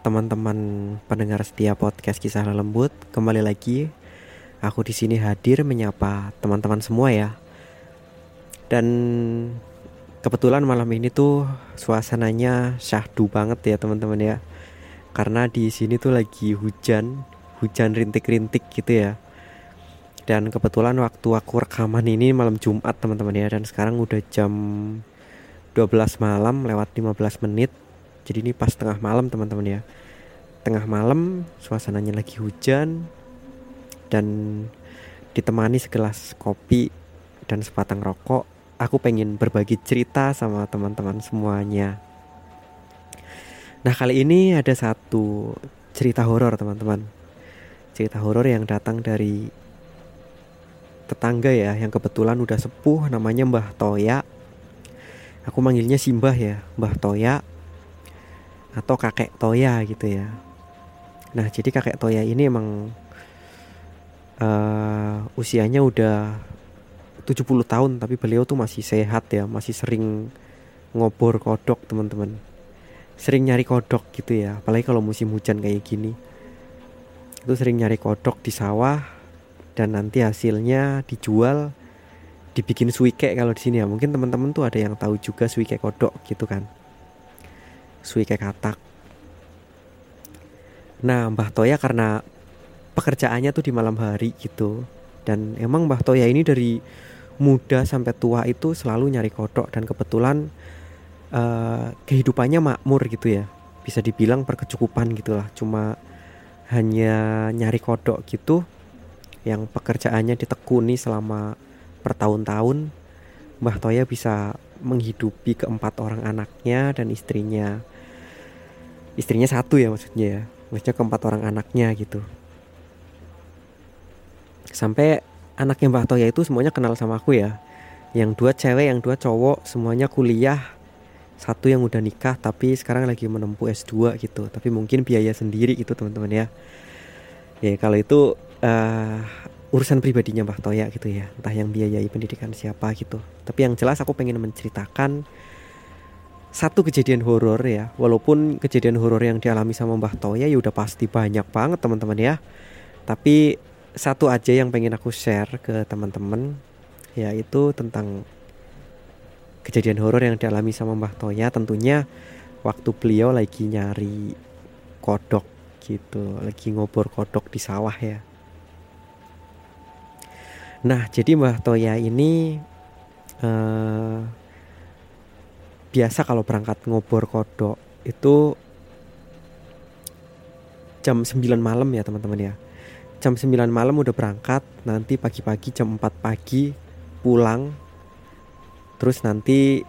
Teman-teman pendengar setia podcast kisah lembut Kembali lagi. Aku di sini hadir menyapa teman-teman semua ya. Dan kebetulan malam ini tuh suasananya syahdu banget ya teman-teman ya. Karena di sini tuh lagi hujan Hujan rintik-rintik gitu ya. Dan kebetulan waktu aku rekaman ini malam Jumat teman-teman ya. Dan sekarang udah jam 12 malam lewat 15 menit jadi ini pas tengah malam teman-teman ya. Tengah malam suasananya lagi hujan dan ditemani segelas kopi dan sepatang rokok. Aku pengen berbagi cerita sama teman-teman semuanya. Nah kali ini ada satu cerita horor teman-teman. Cerita horor yang datang dari tetangga ya yang kebetulan udah sepuh namanya Mbah Toya. Aku manggilnya Simbah ya Mbah Toya atau kakek Toya gitu ya. Nah jadi kakek Toya ini emang uh, usianya udah 70 tahun tapi beliau tuh masih sehat ya masih sering ngobor kodok teman-teman. Sering nyari kodok gitu ya apalagi kalau musim hujan kayak gini. Itu sering nyari kodok di sawah dan nanti hasilnya dijual dibikin suike kalau di sini ya. Mungkin teman-teman tuh ada yang tahu juga suike kodok gitu kan suike katak. Nah Mbah Toya karena pekerjaannya tuh di malam hari gitu. Dan emang Mbah Toya ini dari muda sampai tua itu selalu nyari kodok dan kebetulan uh, kehidupannya makmur gitu ya. Bisa dibilang berkecukupan gitulah. Cuma hanya nyari kodok gitu yang pekerjaannya ditekuni selama bertahun-tahun Mbah Toya bisa menghidupi keempat orang anaknya dan istrinya istrinya satu ya maksudnya ya. Maksudnya keempat orang anaknya gitu. Sampai anaknya Mbah Toya itu semuanya kenal sama aku ya. Yang dua cewek yang dua cowok semuanya kuliah. Satu yang udah nikah tapi sekarang lagi menempuh S2 gitu. Tapi mungkin biaya sendiri gitu teman-teman ya. Ya kalau itu uh, urusan pribadinya Mbah Toya gitu ya. Entah yang biayai pendidikan siapa gitu. Tapi yang jelas aku pengen menceritakan satu kejadian horor ya walaupun kejadian horor yang dialami sama Mbah Toya ya udah pasti banyak banget teman-teman ya. Tapi satu aja yang pengen aku share ke teman-teman yaitu tentang kejadian horor yang dialami sama Mbah Toya. Tentunya waktu beliau lagi nyari kodok gitu lagi ngobor kodok di sawah ya. Nah, jadi Mbah Toya ini uh, biasa kalau berangkat ngobor kodok itu jam 9 malam ya teman-teman ya. Jam 9 malam udah berangkat, nanti pagi-pagi jam 4 pagi pulang. Terus nanti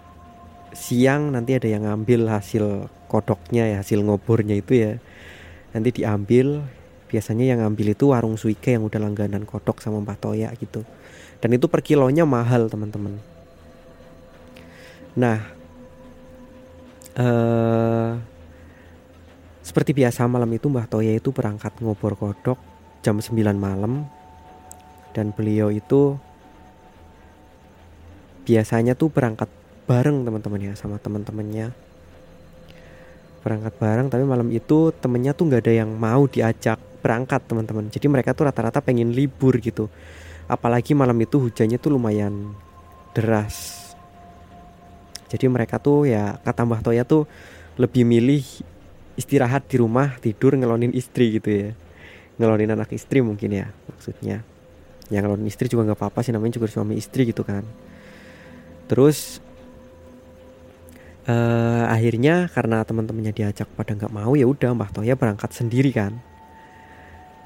siang nanti ada yang ngambil hasil kodoknya ya, hasil ngobornya itu ya. Nanti diambil, biasanya yang ngambil itu warung suike yang udah langganan kodok sama Mbak Toya gitu dan itu per kilonya mahal teman-teman nah uh, seperti biasa malam itu Mbah Toya itu berangkat ngobor kodok jam 9 malam. Dan beliau itu biasanya tuh berangkat bareng teman-teman ya sama teman-temannya. Berangkat bareng tapi malam itu temennya tuh nggak ada yang mau diajak berangkat teman-teman. Jadi mereka tuh rata-rata pengen libur gitu. Apalagi malam itu hujannya tuh lumayan deras jadi mereka tuh ya kata Mbah Toya tuh lebih milih istirahat di rumah tidur ngelonin istri gitu ya. Ngelonin anak istri mungkin ya maksudnya. Yang ngelonin istri juga nggak apa-apa sih namanya juga suami istri gitu kan. Terus uh, akhirnya karena teman-temannya diajak pada nggak mau ya udah Mbah Toya berangkat sendiri kan.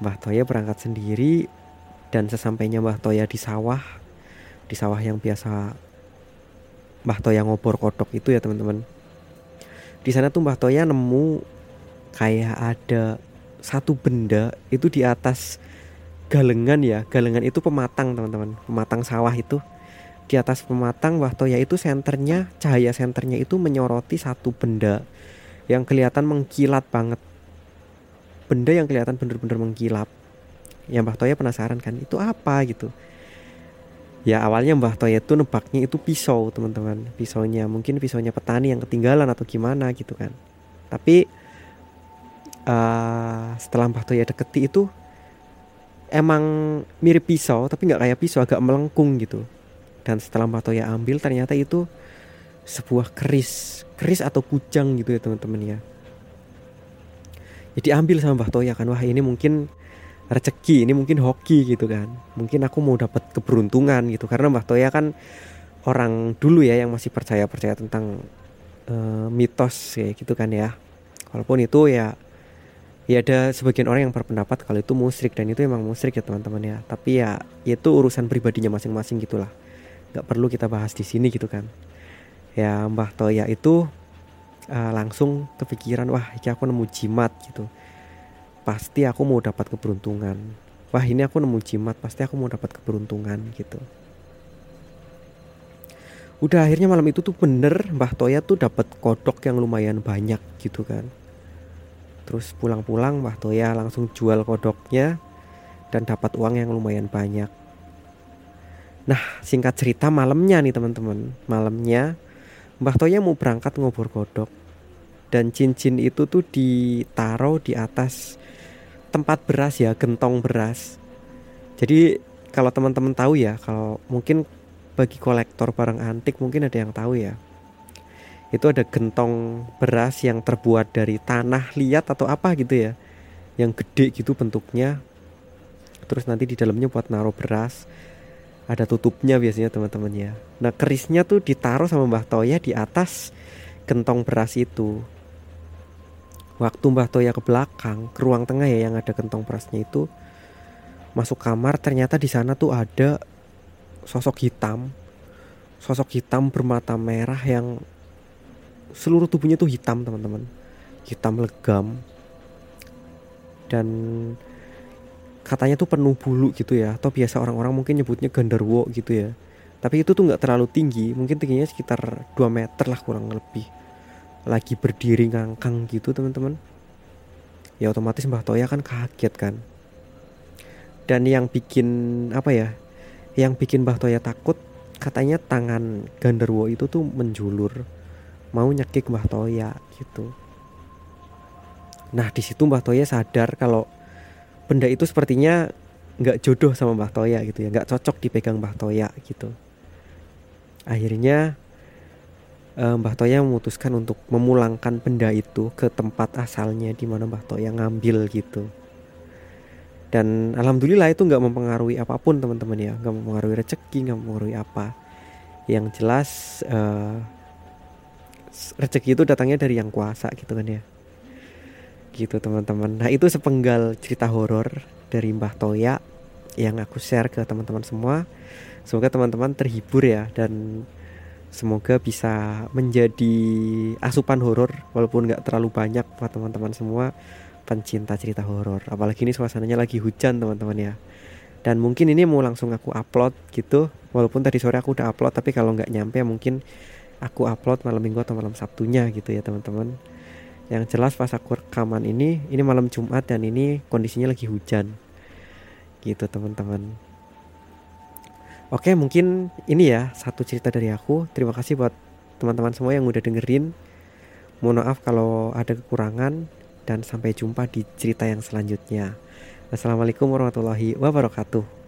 Mbah Toya berangkat sendiri dan sesampainya Mbah Toya di sawah di sawah yang biasa Mbah Toya ngobor kodok itu ya teman-teman. Di sana tuh Mbah Toya nemu kayak ada satu benda itu di atas galengan ya. Galengan itu pematang teman-teman. Pematang sawah itu. Di atas pematang Mbah Toya itu senternya cahaya senternya itu menyoroti satu benda yang kelihatan mengkilat banget. Benda yang kelihatan bener-bener mengkilap yang Mbah Toya penasaran kan itu apa? gitu ya awalnya Mbah Toya itu nebaknya itu pisau teman-teman. Pisaunya mungkin pisaunya petani yang ketinggalan atau gimana gitu kan. Tapi uh, setelah Mbah Toya deketi itu emang mirip pisau tapi nggak kayak pisau agak melengkung gitu. Dan setelah Mbah Toya ambil ternyata itu sebuah keris. Keris atau kujang gitu ya teman-teman ya. Jadi ambil sama Mbah Toya kan wah ini mungkin rezeki ini mungkin hoki gitu kan. Mungkin aku mau dapat keberuntungan gitu. Karena Mbah Toya kan orang dulu ya yang masih percaya percaya tentang uh, mitos kayak gitu kan ya. Walaupun itu ya ya ada sebagian orang yang berpendapat kalau itu musrik dan itu emang musrik ya teman-teman ya. Tapi ya itu urusan pribadinya masing-masing gitulah nggak perlu kita bahas di sini gitu kan. Ya Mbah Toya itu uh, langsung kepikiran wah ini aku nemu jimat gitu pasti aku mau dapat keberuntungan. Wah ini aku nemu jimat pasti aku mau dapat keberuntungan gitu. Udah akhirnya malam itu tuh bener Mbah Toya tuh dapat kodok yang lumayan banyak gitu kan. Terus pulang-pulang Mbah Toya langsung jual kodoknya dan dapat uang yang lumayan banyak. Nah singkat cerita malamnya nih teman-teman. Malamnya Mbah Toya mau berangkat ngobor kodok. Dan cincin itu tuh ditaruh di atas tempat beras ya, gentong beras. Jadi kalau teman-teman tahu ya, kalau mungkin bagi kolektor barang antik mungkin ada yang tahu ya. Itu ada gentong beras yang terbuat dari tanah liat atau apa gitu ya. Yang gede gitu bentuknya. Terus nanti di dalamnya buat naruh beras. Ada tutupnya biasanya teman-teman ya. Nah kerisnya tuh ditaruh sama Mbah Toya di atas gentong beras itu waktu Mbah Toya ke belakang ke ruang tengah ya yang ada kentong perasnya itu masuk kamar ternyata di sana tuh ada sosok hitam. Sosok hitam bermata merah yang seluruh tubuhnya tuh hitam teman-teman. Hitam legam. Dan katanya tuh penuh bulu gitu ya atau biasa orang-orang mungkin nyebutnya genderwo gitu ya. Tapi itu tuh nggak terlalu tinggi mungkin tingginya sekitar 2 meter lah kurang lebih lagi berdiri ngangkang gitu teman-teman ya otomatis Mbah Toya kan kaget kan. Dan yang bikin apa ya yang bikin Mbah Toya takut katanya tangan Ganderwo itu tuh menjulur mau nyekik Mbah Toya gitu. Nah di situ Mbah Toya sadar kalau benda itu sepertinya nggak jodoh sama Mbah Toya gitu ya nggak cocok dipegang Mbah Toya gitu. Akhirnya uh, Mbah Toya memutuskan untuk memulangkan benda itu ke tempat asalnya di mana Mbah Toya ngambil gitu. Dan alhamdulillah itu nggak mempengaruhi apa pun teman-teman ya, nggak mempengaruhi rezeki, nggak mempengaruhi apa. Yang jelas uh, rezeki itu datangnya dari yang kuasa gitu kan ya. Gitu teman-teman. Nah itu sepenggal cerita horor dari Mbah Toya yang aku share ke teman-teman semua. Semoga teman-teman terhibur ya dan semoga bisa menjadi asupan horor walaupun nggak terlalu banyak buat teman-teman semua pencinta cerita horor. Apalagi ini suasananya lagi hujan teman-teman ya. Dan mungkin ini mau langsung aku upload gitu walaupun tadi sore aku udah upload tapi kalau nggak nyampe mungkin aku upload malam minggu atau malam sabtunya gitu ya teman-teman. Yang jelas pas aku rekaman ini ini malam Jumat dan ini kondisinya lagi hujan. Gitu teman-teman Oke, mungkin ini ya satu cerita dari aku. Terima kasih buat teman-teman semua yang udah dengerin. Mohon maaf kalau ada kekurangan dan sampai jumpa di cerita yang selanjutnya. Assalamualaikum warahmatullahi wabarakatuh.